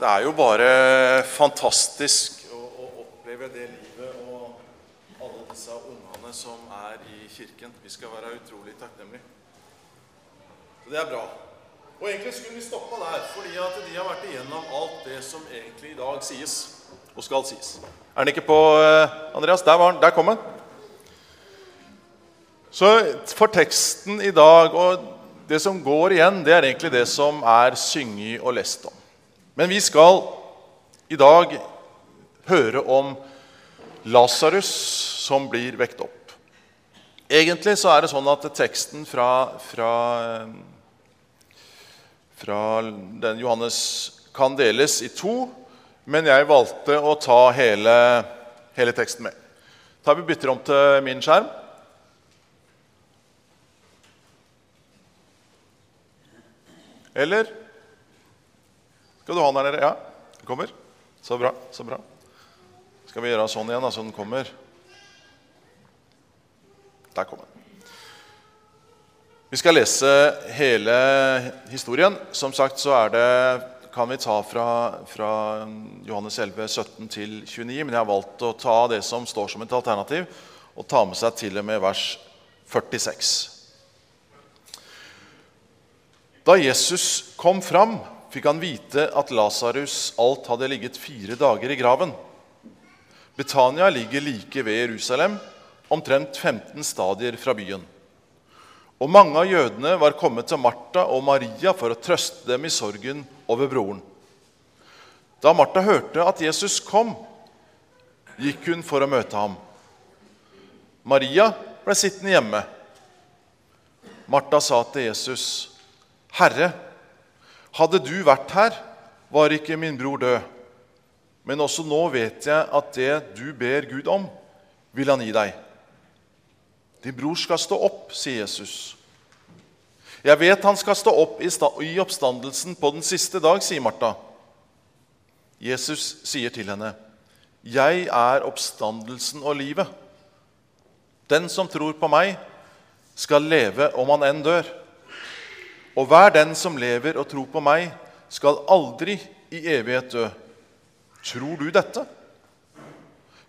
Det er jo bare fantastisk å, å oppleve det livet og alle disse ungene som er i kirken. Vi skal være utrolig takknemlige. Så det er bra. Og egentlig skulle vi stoppa der, fordi at de har vært igjennom alt det som egentlig i dag sies og skal sies. Er den ikke på, eh, Andreas? Der, var den. Der kom den. Så for teksten i dag og det som går igjen, det er egentlig det som er synget og lest om. Men vi skal i dag høre om Lasarus som blir vekt opp. Egentlig så er det sånn at teksten fra, fra, fra den Johannes kan deles i to, men jeg valgte å ta hele, hele teksten med. Da vi bytter om til min skjerm. Eller Skal du ha den der nede? Ja, den kommer. Så bra. så bra. Skal vi gjøre sånn igjen, da, så den kommer? Der kom den. Vi skal lese hele historien. Som sagt så er det, kan vi ta fra, fra Johannes 11, 17 til 29. Men jeg har valgt å ta det som står som et alternativ, og ta med seg til og med vers 46. Da Jesus kom fram, fikk han vite at Lasarus alt hadde ligget fire dager i graven. Betania ligger like ved Jerusalem, omtrent 15 stadier fra byen. Og mange av jødene var kommet til Martha og Maria for å trøste dem i sorgen over broren. Da Martha hørte at Jesus kom, gikk hun for å møte ham. Maria ble sittende hjemme. Martha sa til Jesus' 'Herre, hadde du vært her, var ikke min bror død.' 'Men også nå vet jeg at det du ber Gud om, vil han gi deg.' 'Din bror skal stå opp', sier Jesus. 'Jeg vet han skal stå opp i oppstandelsen på den siste dag', sier Martha. Jesus sier til henne, 'Jeg er oppstandelsen og livet.' 'Den som tror på meg, skal leve om han enn dør.' Og hver den som lever og tror på meg, skal aldri i evighet dø. Tror du dette?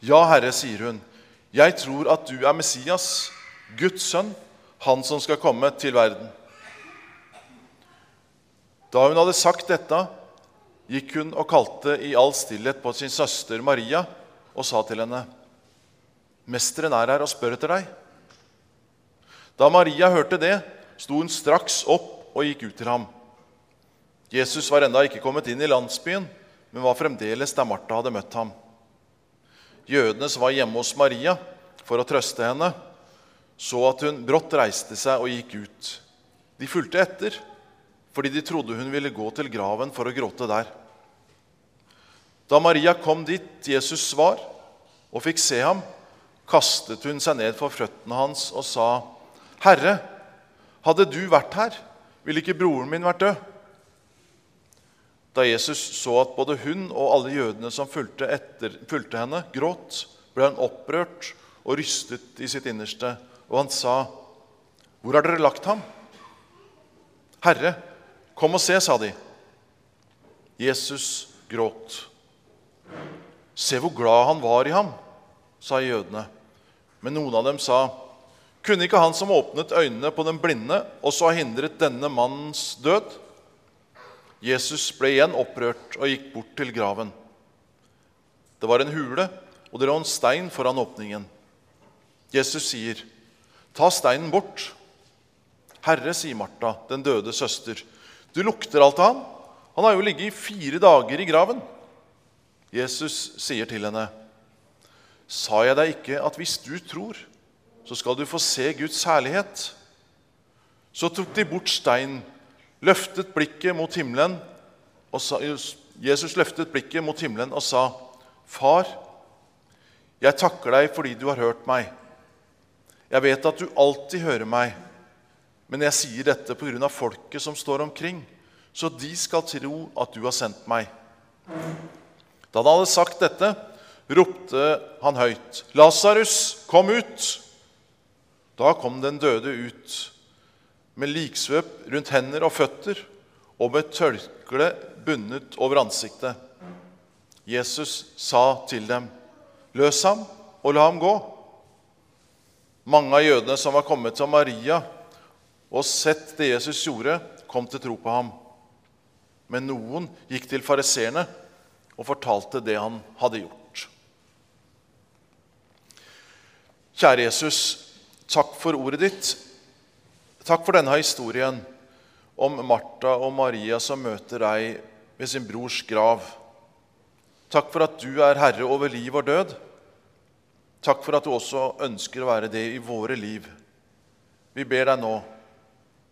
Ja, Herre, sier hun. Jeg tror at du er Messias, Guds sønn, han som skal komme til verden. Da hun hadde sagt dette, gikk hun og kalte i all stillhet på sin søster Maria og sa til henne, 'Mesteren er her og spør etter deg.' Da Maria hørte det, sto hun straks opp og gikk ut til ham. Jesus var enda ikke kommet inn i landsbyen, men var fremdeles der Martha hadde møtt ham. Jødene som var hjemme hos Maria for å trøste henne, så at hun brått reiste seg og gikk ut. De fulgte etter fordi de trodde hun ville gå til graven for å gråte der. Da Maria kom dit Jesus var, og fikk se ham, kastet hun seg ned for føttene hans og sa, 'Herre, hadde du vært her?' Ville ikke broren min vært død? Da Jesus så at både hun og alle jødene som fulgte, etter, fulgte henne, gråt, ble han opprørt og rystet i sitt innerste, og han sa, 'Hvor har dere lagt ham?' 'Herre, kom og se', sa de. Jesus gråt. 'Se hvor glad han var i ham', sa jødene. Men noen av dem sa, kunne ikke han som åpnet øynene på den blinde, også ha hindret denne mannens død? Jesus ble igjen opprørt og gikk bort til graven. Det var en hule, og det lå en stein foran åpningen. Jesus sier, 'Ta steinen bort.' 'Herre', sier Martha, den døde søster, 'du lukter alt av ham. Han har jo ligget i fire dager i graven.' Jesus sier til henne, 'Sa jeg deg ikke at hvis du tror' så skal du få se Guds herlighet. Så tok de bort steinen, løftet blikket mot himmelen, og sa, Jesus løftet blikket mot himmelen og sa, 'Far, jeg takker deg fordi du har hørt meg.' 'Jeg vet at du alltid hører meg, men jeg sier dette på grunn av folket som står omkring,' 'så de skal tro at du har sendt meg.' Da han hadde sagt dette, ropte han høyt, 'Lasarus, kom ut!' Da kom den døde ut med liksvøp rundt hender og føtter og med tørkle bundet over ansiktet. Jesus sa til dem, 'Løs ham og la ham gå.' Mange av jødene som var kommet til Maria og sett det Jesus gjorde, kom til tro på ham. Men noen gikk til fariseerne og fortalte det han hadde gjort. Kjære Jesus, takk for ordet ditt. Takk for denne historien om Martha og Maria som møter deg ved sin brors grav. Takk for at du er herre over liv og død. Takk for at du også ønsker å være det i våre liv. Vi ber deg nå,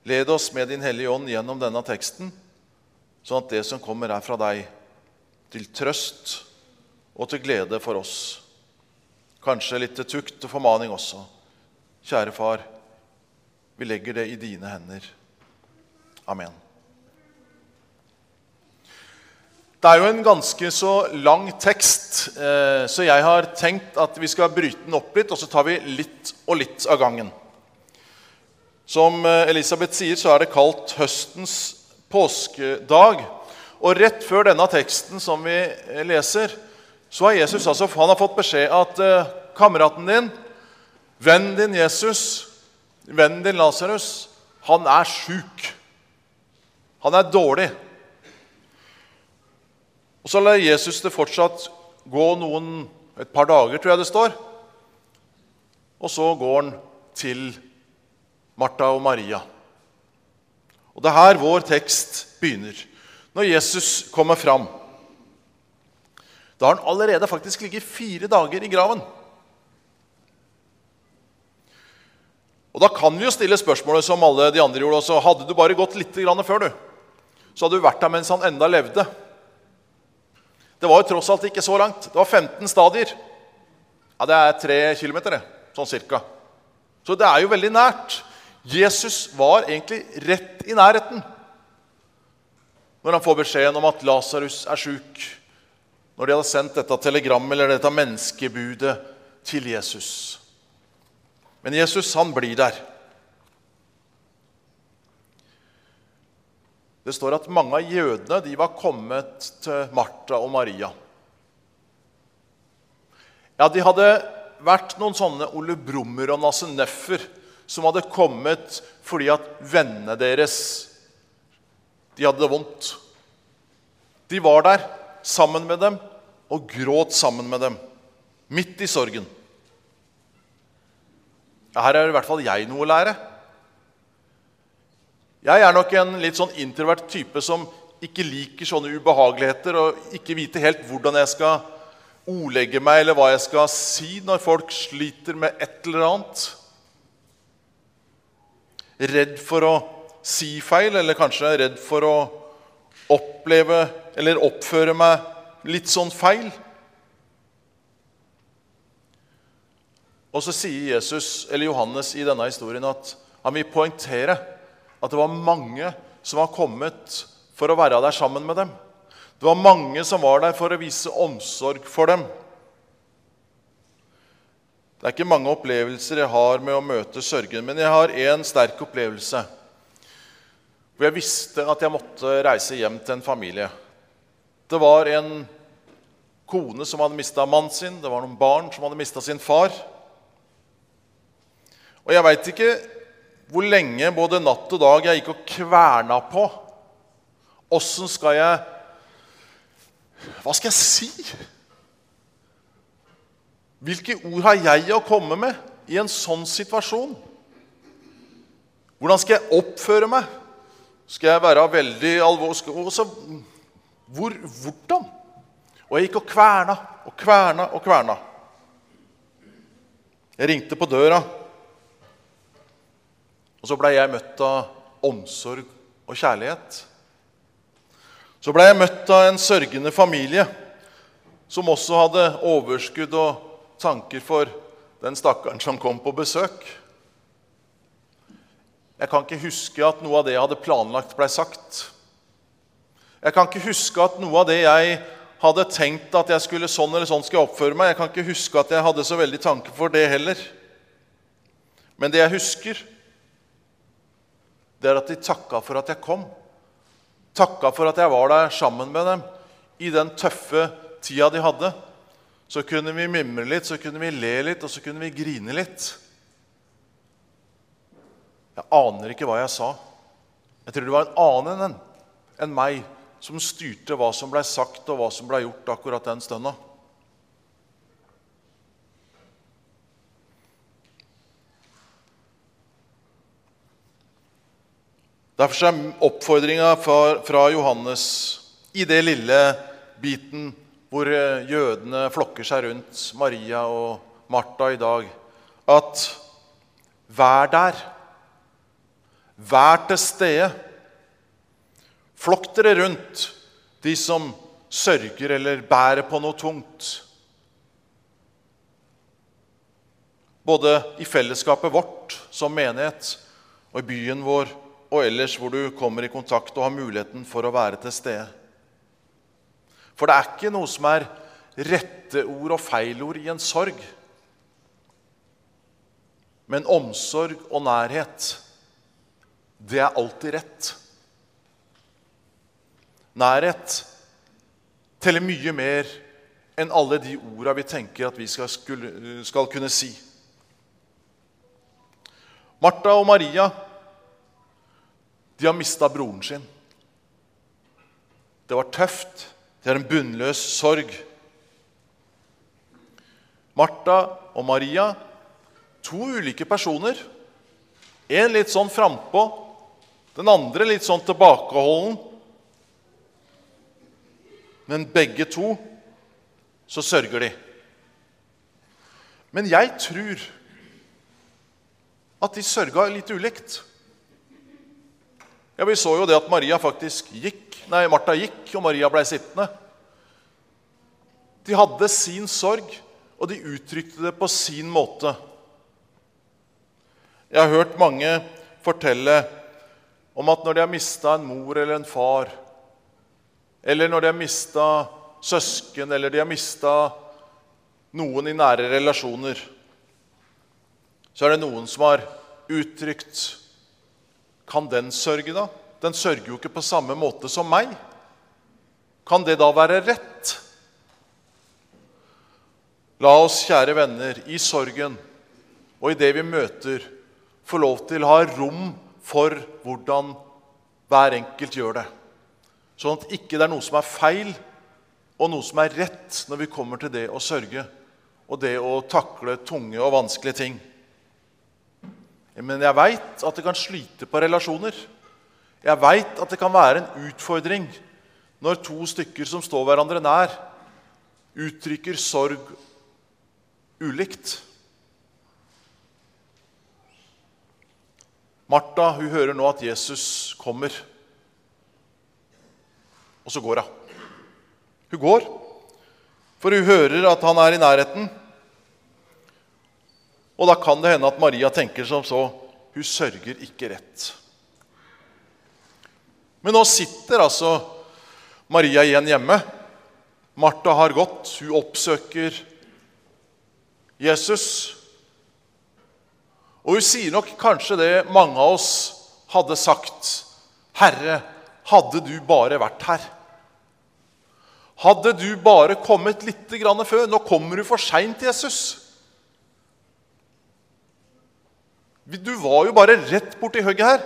led oss med Din Hellige Ånd gjennom denne teksten, sånn at det som kommer, er fra deg, til trøst og til glede for oss. Kanskje litt til tukt og formaning også. Kjære far, vi legger det i dine hender. Amen. Det er jo en ganske så lang tekst, eh, så jeg har tenkt at vi skal bryte den opp litt, og så tar vi litt og litt av gangen. Som eh, Elisabeth sier, så er det kalt høstens påskedag. Og rett før denne teksten som vi eh, leser, så har Jesus altså, han har fått beskjed at kameraten din, vennen din Jesus, vennen din Lasarus, han er sjuk. Han er dårlig. Og Så lar Jesus det fortsatt gå noen, et par dager, tror jeg det står. Og så går han til Martha og Maria. Og Det er her vår tekst begynner. Når Jesus kommer fram. Da har han allerede faktisk ligget fire dager i graven. Og Da kan vi jo stille spørsmålet som alle de andre gjorde også. Hadde du bare gått litt før, du, så hadde du vært der mens han enda levde. Det var jo tross alt ikke så langt. Det var 15 stadier. Ja, Det er tre kilometer, det. Sånn cirka. Så det er jo veldig nært. Jesus var egentlig rett i nærheten når han får beskjeden om at Lasarus er sjuk. Når de hadde sendt dette telegrammet eller dette menneskebudet til Jesus. Men Jesus, han blir der. Det står at mange av jødene de var kommet til Martha og Maria. Ja, De hadde vært noen sånne Ole Brummer og Nasse Nøffer som hadde kommet fordi at vennene deres de hadde det vondt. De var der sammen med dem og gråt sammen med dem, midt i sorgen. Her er i hvert fall jeg noe å lære. Jeg er nok en litt sånn introvert type som ikke liker sånne ubehageligheter og ikke vite helt hvordan jeg skal ordlegge meg, eller hva jeg skal si når folk sliter med et eller annet. Redd for å si feil, eller kanskje redd for å oppleve eller oppføre meg litt sånn feil. Og så sier Jesus, eller Johannes i denne historien at han vil poengtere at det var mange som var kommet for å være der sammen med dem. Det var mange som var der for å vise omsorg for dem. Det er ikke mange opplevelser jeg har med å møte sørgen, men jeg har én sterk opplevelse. Hvor jeg visste at jeg måtte reise hjem til en familie. Det var en kone som hadde mista mannen sin, det var noen barn som hadde mista sin far. Og jeg veit ikke hvor lenge både natt og dag jeg gikk og kverna på. Åssen skal jeg Hva skal jeg si? Hvilke ord har jeg å komme med i en sånn situasjon? Hvordan skal jeg oppføre meg? Skal jeg være veldig alvorlig hvor, Hvordan? Og jeg gikk og kverna og kverna og kverna. Jeg ringte på døra. Og så blei jeg møtt av omsorg og kjærlighet. Så blei jeg møtt av en sørgende familie som også hadde overskudd og tanker for den stakkaren som kom på besøk. Jeg kan ikke huske at noe av det jeg hadde planlagt, blei sagt. Jeg kan ikke huske at noe av det jeg hadde tenkt at jeg skulle sånn eller sånn skal oppføre meg, jeg kan ikke huske at jeg hadde så veldig tanke for det heller. Men det jeg husker, det er at de takka for at jeg kom. takka for at jeg var der sammen med dem i den tøffe tida de hadde. Så kunne vi mimre litt, så kunne vi le litt, og så kunne vi grine litt. Jeg aner ikke hva jeg sa. Jeg tror det var en annen enn meg som styrte hva som blei sagt, og hva som blei gjort akkurat den stunda. Derfor er oppfordringa fra Johannes i det lille biten hvor eh, jødene flokker seg rundt Maria og Martha i dag, at vær der. Vær til stede. Flokk dere rundt de som sørger eller bærer på noe tungt. Både i fellesskapet vårt som menighet og i byen vår og ellers hvor du kommer i kontakt og har muligheten for å være til stede. For det er ikke noe som er rette ord og feilord i en sorg. Men omsorg og nærhet, det er alltid rett. Nærhet teller mye mer enn alle de orda vi tenker at vi skal, skulle, skal kunne si. Martha og Maria de har mista broren sin. Det var tøft. Det er en bunnløs sorg. Martha og Maria, to ulike personer. En litt sånn frampå, den andre litt sånn tilbakeholden. Men begge to så sørger de. Men jeg tror at de sørga litt ulikt. Ja, Vi så jo det at Maria faktisk gikk, nei, Martha gikk, og Maria blei sittende. De hadde sin sorg, og de uttrykte det på sin måte. Jeg har hørt mange fortelle om at når de har mista en mor eller en far, eller når de har mista søsken, eller de har mista noen i nære relasjoner, så er det noen som har uttrykt kan den sørge, da? Den sørger jo ikke på samme måte som meg. Kan det da være rett? La oss, kjære venner, i sorgen og i det vi møter, få lov til å ha rom for hvordan hver enkelt gjør det. Sånn at ikke det er noe som er feil, og noe som er rett når vi kommer til det å sørge og det å takle tunge og vanskelige ting. Men jeg veit at det kan slite på relasjoner. Jeg veit at det kan være en utfordring når to stykker som står hverandre nær, uttrykker sorg ulikt. Martha hun hører nå at Jesus kommer, og så går hun. Hun går, for hun hører at han er i nærheten. Og da kan det hende at Maria tenker som så hun sørger ikke rett. Men nå sitter altså Maria igjen hjemme. Martha har gått. Hun oppsøker Jesus. Og hun sier nok kanskje det mange av oss hadde sagt. Herre, hadde du bare vært her. Hadde du bare kommet litt før. Nå kommer du for seint, Jesus. Du var jo bare rett borti hugget her.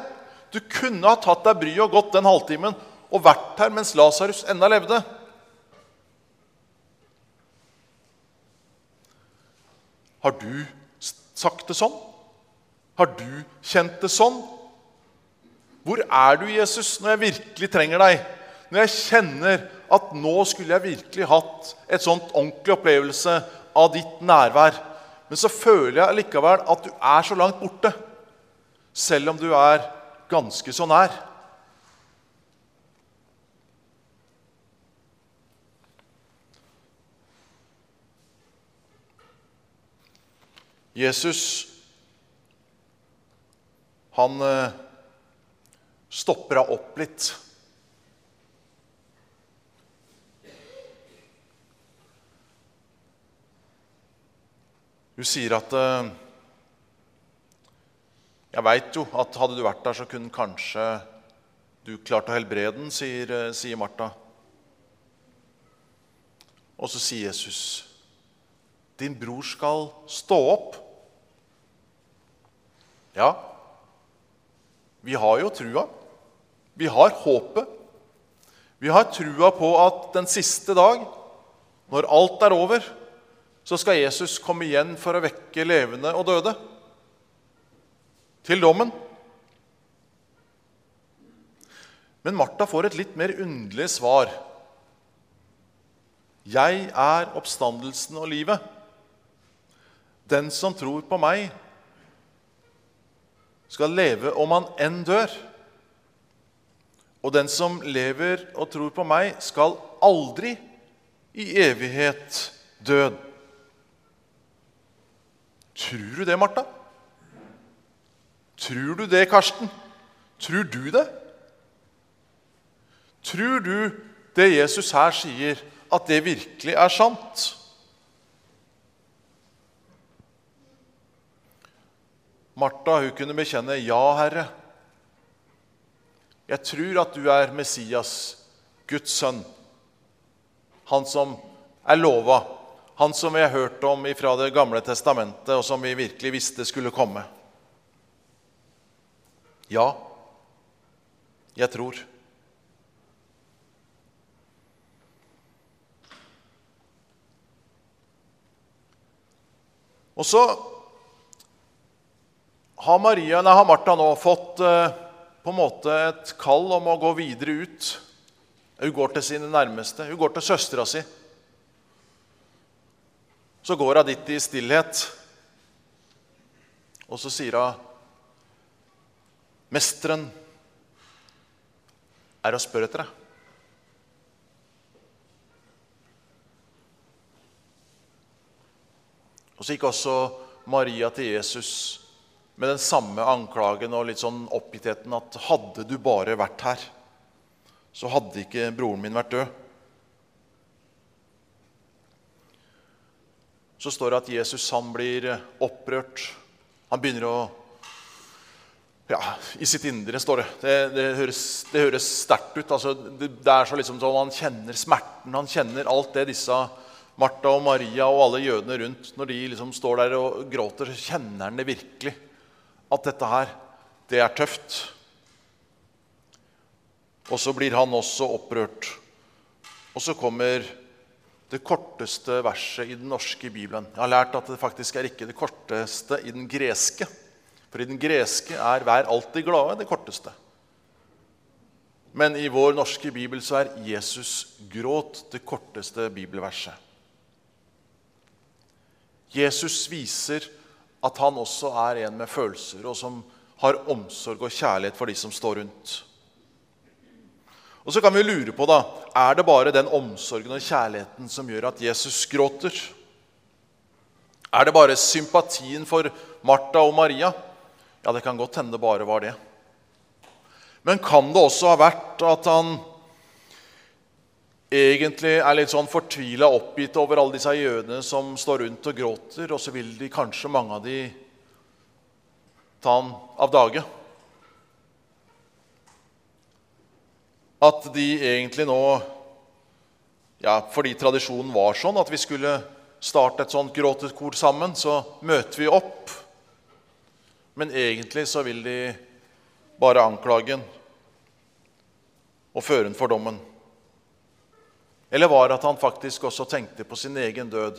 Du kunne ha tatt deg bryet og gått den halvtimen og vært her mens Lasarus ennå levde. Har du sagt det sånn? Har du kjent det sånn? Hvor er du, Jesus, når jeg virkelig trenger deg? Når jeg kjenner at nå skulle jeg virkelig hatt et sånt ordentlig opplevelse av ditt nærvær. Men så føler jeg likevel at du er så langt borte, selv om du er ganske så nær. Jesus han eh, stopper deg opp litt. Hun sier at eh, Jeg veit jo at hadde du vært der, så kunne kanskje Du klarte å helbrede den, sier, eh, sier Martha. Og så sier Jesus, 'Din bror skal stå opp'. Ja, vi har jo trua. Vi har håpet. Vi har trua på at den siste dag, når alt er over, så skal Jesus komme igjen for å vekke levende og døde. Til dommen. Men Martha får et litt mer underlig svar. Jeg er oppstandelsen og livet. Den som tror på meg, skal leve om han enn dør. Og den som lever og tror på meg, skal aldri i evighet død. Tror du det, Martha? Tror du det, Karsten? Tror du det? Tror du det Jesus her sier, at det virkelig er sant? Martha hun kunne bekjenne 'Ja, Herre'. Jeg tror at du er Messias, Guds sønn. Han som er lova, han som vi har hørt om fra Det gamle testamentet, og som vi virkelig visste skulle komme. Ja, jeg tror. Og så har, Maria, nei, har Martha nå fått eh, på en måte et kall om å gå videre ut. Hun går til sine nærmeste. Hun går til søstera si. Så går hun dit i stillhet, og så sier hun Mesteren er å spørre etter deg. Og så gikk også Maria til Jesus med den samme anklagen og litt sånn oppgittheten at hadde du bare vært her, så hadde ikke broren min vært død. Så står det at Jesus han blir opprørt. Han begynner å ja, I sitt indre, står det. Det, det høres, det høres sterkt ut. Altså, det, det, er så liksom sånn Han kjenner smerten, han kjenner alt det disse Martha og Maria og alle jødene rundt Når de liksom står der og gråter, så kjenner han det virkelig. At dette her, det er tøft. Og så blir han også opprørt. Og så kommer det korteste verset i den norske bibelen. Jeg har lært at det faktisk er ikke det korteste i den greske. For i den greske er 'vær alltid glade' det korteste. Men i vår norske bibel så er 'Jesus gråt' det korteste bibelverset. Jesus viser at han også er en med følelser, og som har omsorg og kjærlighet for de som står rundt. Og så kan vi lure på da, er det bare den omsorgen og kjærligheten som gjør at Jesus gråter. Er det bare sympatien for Martha og Maria? Ja, det kan godt hende det bare var det. Men kan det også ha vært at han egentlig er litt sånn fortvila oppgitt over alle disse jødene som står rundt og gråter, og så vil de kanskje mange av de ta han av dage? At de egentlig nå ja, Fordi tradisjonen var sånn at vi skulle starte et sånt gråtekor sammen, så møter vi opp men egentlig så vil de bare anklage og føre ham for dommen. Eller var det at han faktisk også tenkte på sin egen død,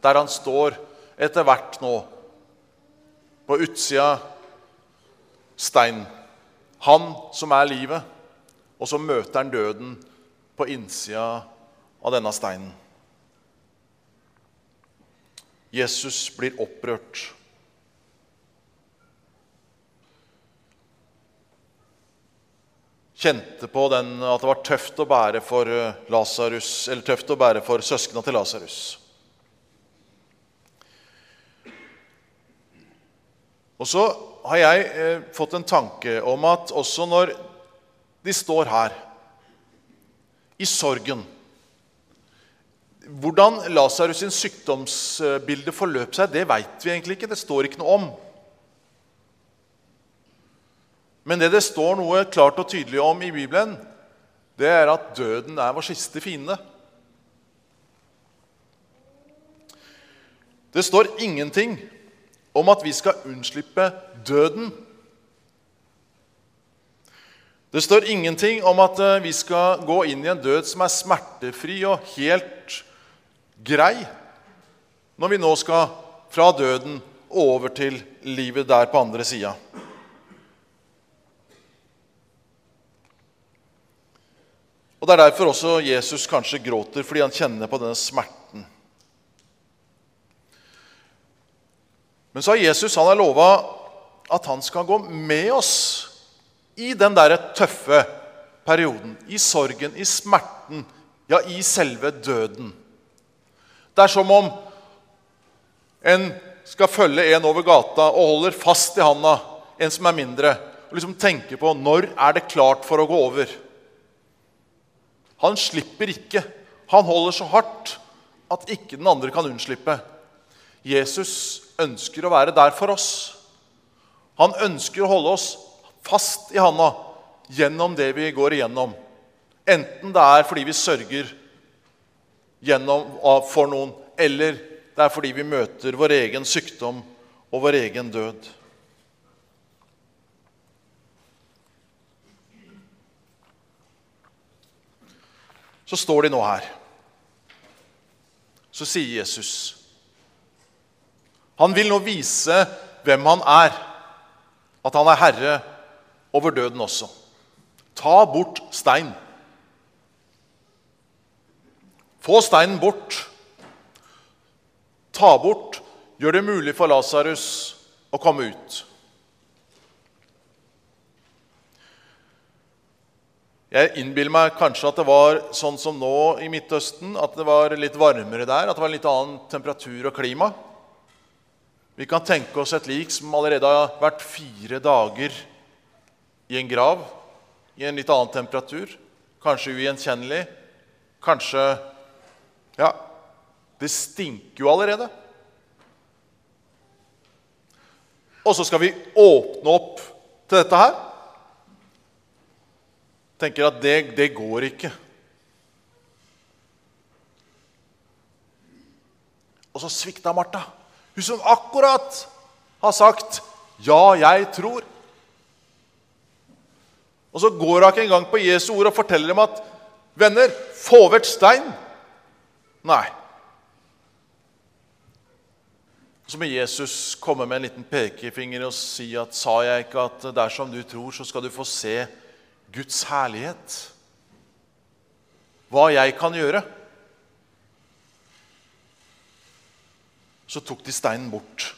der han står etter hvert nå på utsida stein, han som er livet, og så møter han døden på innsida av denne steinen. Jesus blir opprørt. kjente på den, at det var tøft å bære for eh, Lazarus, eller tøft å bære for søskna til Lasarus. Og så har jeg eh, fått en tanke om at også når de står her i sorgen Hvordan Lasarus sin sykdomsbilde forløp seg, det veit vi egentlig ikke. Det står ikke noe om. Men det det står noe klart og tydelig om i Bibelen, det er at døden er vår siste fiende. Det står ingenting om at vi skal unnslippe døden. Det står ingenting om at eh, vi skal gå inn i en død som er smertefri og helt grei, når vi nå skal fra døden over til livet der på andre sida. Og Det er derfor også Jesus kanskje gråter, fordi han kjenner på denne smerten. Men så har Jesus han har lova at han skal gå med oss i den der tøffe perioden. I sorgen, i smerten, ja, i selve døden. Det er som om en skal følge en over gata og holder fast i handa, en som er mindre, og liksom tenker på når er det klart for å gå over. Han slipper ikke. Han holder så hardt at ikke den andre kan unnslippe. Jesus ønsker å være der for oss. Han ønsker å holde oss fast i handa gjennom det vi går igjennom. Enten det er fordi vi sørger gjennom, for noen, eller det er fordi vi møter vår egen sykdom og vår egen død. Så står de nå her. Så sier Jesus Han vil nå vise hvem han er, at han er herre over døden også. Ta bort stein. Få steinen bort. Ta bort. Gjør det mulig for Lasarus å komme ut. Jeg innbiller meg kanskje at det var sånn som nå i Midtøsten, at det var litt varmere der, at det var en litt annen temperatur og klima. Vi kan tenke oss et lik som allerede har vært fire dager i en grav i en litt annen temperatur. Kanskje ugjenkjennelig. Kanskje Ja, det stinker jo allerede. Og så skal vi åpne opp til dette her. Tenker at det, det går ikke. Og så svikta Martha. Hun som akkurat har sagt 'Ja, jeg tror'. Og så går hun ikke engang på Jesu ord og forteller dem at 'Venner, få vekk stein'. Nei. Så må Jesus komme med en liten pekefinger og si at 'Sa jeg ikke at dersom du tror, så skal du få se Guds herlighet'? Hva jeg kan gjøre? Så tok de steinen bort.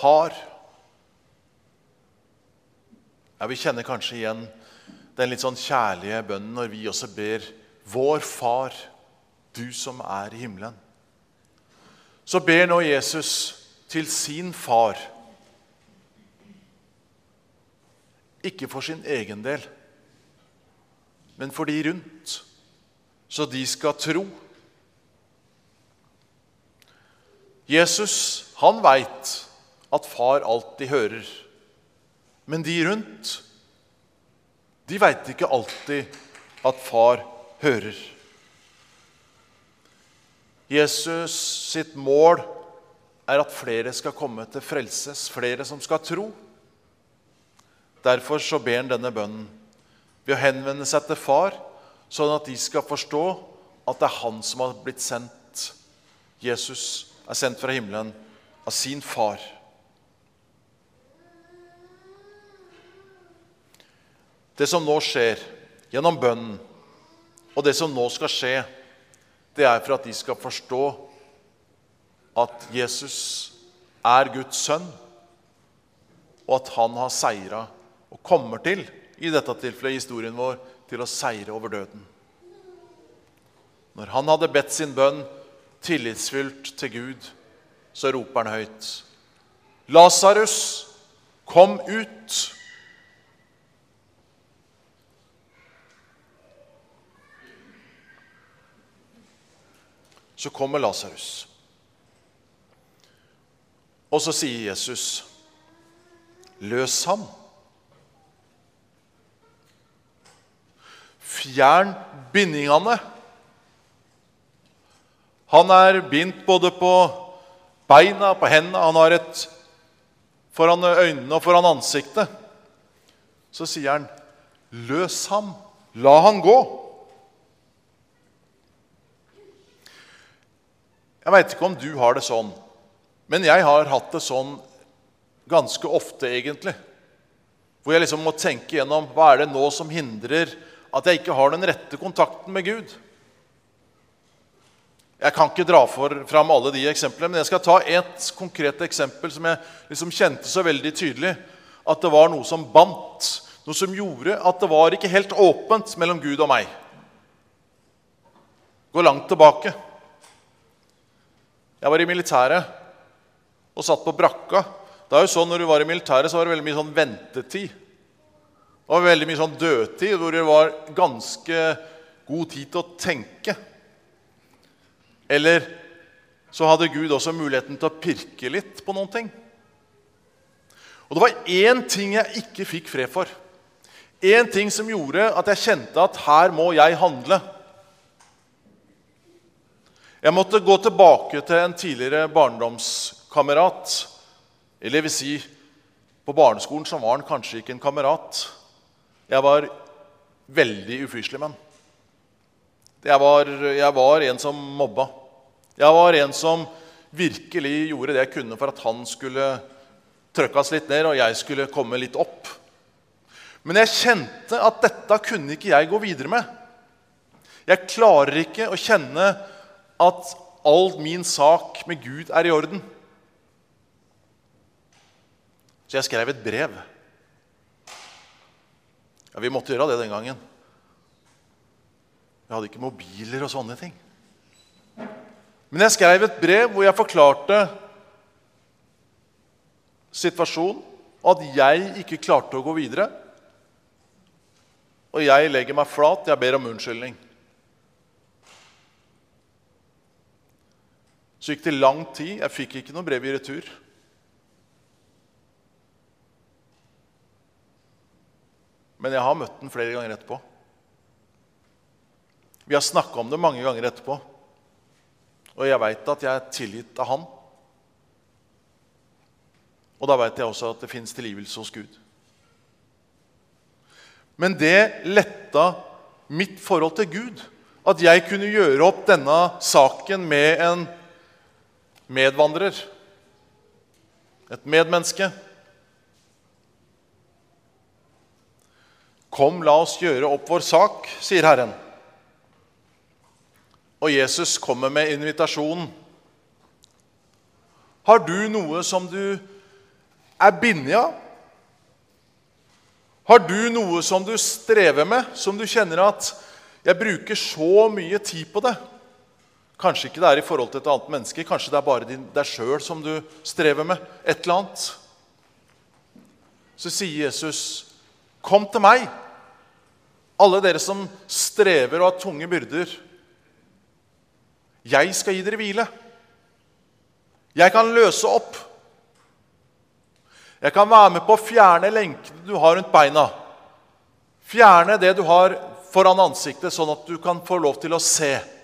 Far. Ja, Vi kjenner kanskje igjen den litt sånn kjærlige bønnen når vi også ber Vår Far, du som er i himmelen. Så ber nå Jesus til sin far, ikke for sin egen del, men for de rundt, så de skal tro. Jesus, han veit at far alltid hører. Men de rundt, de veit ikke alltid at far hører. Jesus sitt mål er at flere skal komme til frelses, flere som skal tro. Derfor så ber han denne bønnen ved å henvende seg til far, sånn at de skal forstå at det er han som har blitt sendt. Jesus er sendt fra himmelen av sin far. Det som nå skjer gjennom bønnen, og det som nå skal skje, det er for at de skal forstå at Jesus er Guds sønn, og at han har seira og kommer til, i dette tilfellet i historien vår, til å seire over døden. Når han hadde bedt sin bønn tillitsfylt til Gud, så roper han høyt. Lasarus, kom ut! Så kommer Lasarus. Og så sier Jesus, 'Løs ham'. Fjern bindingene. Han er bindt både på beina, på hendene, han har et foran øynene og foran ansiktet. Så sier han, 'Løs ham. La han gå.' Jeg veit ikke om du har det sånn, men jeg har hatt det sånn ganske ofte, egentlig. Hvor jeg liksom må tenke gjennom hva er det nå som hindrer at jeg ikke har den rette kontakten med Gud. Jeg kan ikke dra for, fram alle de eksemplene, men jeg skal ta et konkret eksempel som jeg liksom kjente så veldig tydelig. At det var noe som bandt. Noe som gjorde at det var ikke helt åpent mellom Gud og meg. Gå langt tilbake. Jeg var i militæret og satt på brakka. Det er jo sånn Når du var i militæret, så var det veldig mye sånn ventetid. Det var veldig mye sånn dødtid, hvor det var ganske god tid til å tenke. Eller så hadde Gud også muligheten til å pirke litt på noen ting. Og det var én ting jeg ikke fikk fred for. Én ting som gjorde at jeg kjente at her må jeg handle. Jeg måtte gå tilbake til en tidligere barndomskamerat. Eller jeg vil si, på barneskolen så var han kanskje ikke en kamerat. Jeg var veldig ufyselig med han. Jeg var, jeg var en som mobba. Jeg var en som virkelig gjorde det jeg kunne for at han skulle trøkkes litt ned, og jeg skulle komme litt opp. Men jeg kjente at dette kunne ikke jeg gå videre med. Jeg klarer ikke å kjenne at all min sak med Gud er i orden. Så jeg skrev et brev. Ja, Vi måtte gjøre det den gangen. Vi hadde ikke mobiler og sånne ting. Men jeg skrev et brev hvor jeg forklarte situasjonen, at jeg ikke klarte å gå videre. Og jeg legger meg flat. Jeg ber om unnskyldning. Så gikk det lang tid. Jeg fikk ikke noe brev i retur. Men jeg har møtt den flere ganger etterpå. Vi har snakka om det mange ganger etterpå. Og jeg veit at jeg er tilgitt av Han. Og da veit jeg også at det fins tilgivelse hos Gud. Men det letta mitt forhold til Gud. At jeg kunne gjøre opp denne saken med en medvandrer. Et medmenneske. Kom, la oss gjøre opp vår sak, sier Herren. Og Jesus kommer med invitasjonen. Har du noe som du er bindet av? Har du noe som du strever med, som du kjenner at 'jeg bruker så mye tid på det'? Kanskje ikke det er i forhold til et annet menneske, kanskje det er bare deg sjøl som du strever med. et eller annet. Så sier Jesus, 'Kom til meg, alle dere som strever og har tunge byrder.' 'Jeg skal gi dere hvile. Jeg kan løse opp.' 'Jeg kan være med på å fjerne lenkene du har rundt beina.' 'Fjerne det du har foran ansiktet, sånn at du kan få lov til å se.'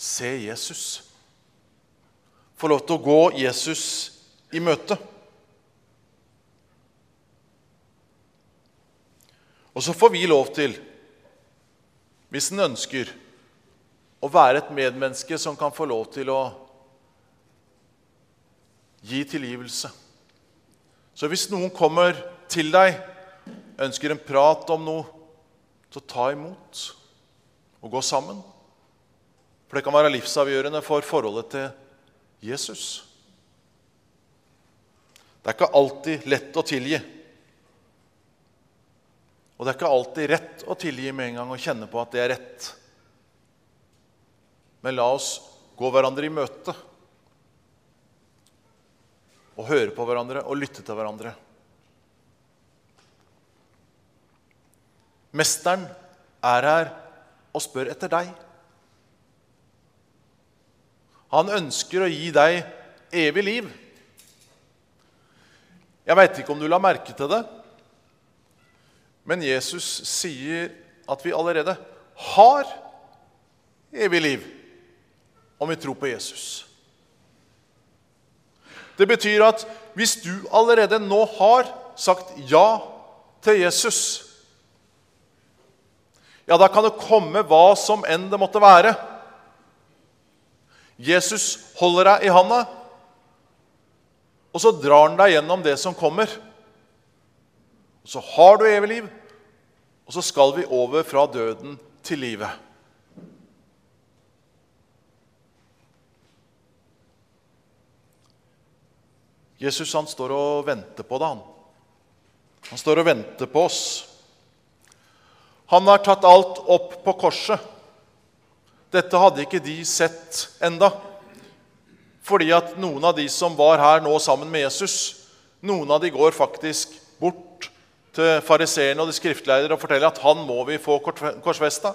Se Jesus. Få lov til å gå Jesus i møte. Og så får vi lov til, hvis en ønsker, å være et medmenneske som kan få lov til å gi tilgivelse. Så hvis noen kommer til deg, ønsker en prat om noe, så ta imot og gå sammen. For det kan være livsavgjørende for forholdet til Jesus. Det er ikke alltid lett å tilgi. Og det er ikke alltid rett å tilgi med en gang og kjenne på at det er rett. Men la oss gå hverandre i møte og høre på hverandre og lytte til hverandre. Mesteren er her og spør etter deg. Han ønsker å gi deg evig liv. Jeg veit ikke om du la merke til det, men Jesus sier at vi allerede har evig liv om vi tror på Jesus. Det betyr at hvis du allerede nå har sagt ja til Jesus, ja, da kan det komme hva som enn det måtte være. Jesus holder deg i handa, og så drar han deg gjennom det som kommer. Og så har du evig liv, og så skal vi over fra døden til livet. Jesus han står og venter på deg. Han. han står og venter på oss. Han har tatt alt opp på korset. Dette hadde ikke de sett enda. Fordi at noen av de som var her nå sammen med Jesus, noen av de går faktisk bort til fariseerne og de skriftlærere og forteller at han må vi få korsfesta.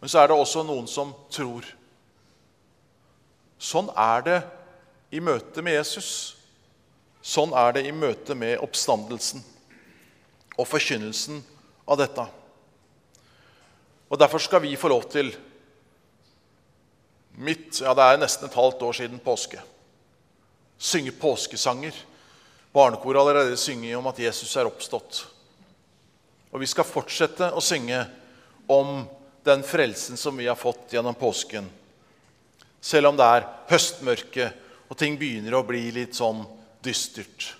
Men så er det også noen som tror. Sånn er det i møte med Jesus. Sånn er det i møte med oppstandelsen og forkynnelsen av dette. Og Derfor skal vi få lov til midt, ja Det er nesten et halvt år siden påske. Synge påskesanger. Barnekoret har allerede synget om at Jesus er oppstått. Og vi skal fortsette å synge om den frelsen som vi har fått gjennom påsken. Selv om det er høstmørke og ting begynner å bli litt sånn dystert,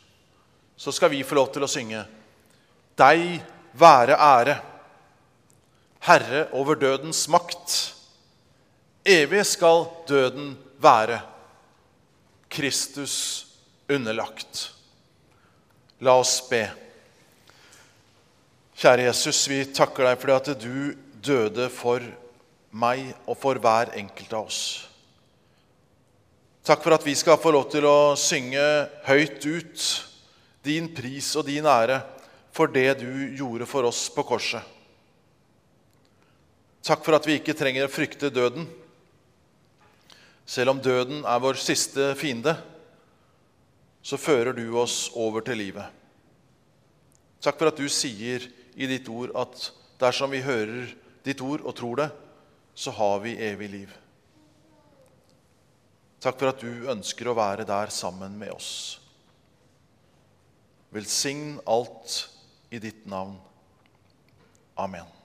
så skal vi få lov til å synge Deg være ære, Herre over dødens makt. Evig skal døden være, Kristus underlagt. La oss be. Kjære Jesus, vi takker deg for at du døde for meg og for hver enkelt av oss. Takk for at vi skal få lov til å synge høyt ut din pris og din ære for det du gjorde for oss på korset. Takk for at vi ikke trenger å frykte døden. Selv om døden er vår siste fiende, så fører du oss over til livet. Takk for at du sier i ditt ord at dersom vi hører ditt ord og tror det, så har vi evig liv. Takk for at du ønsker å være der sammen med oss. Velsign alt i ditt navn. Amen.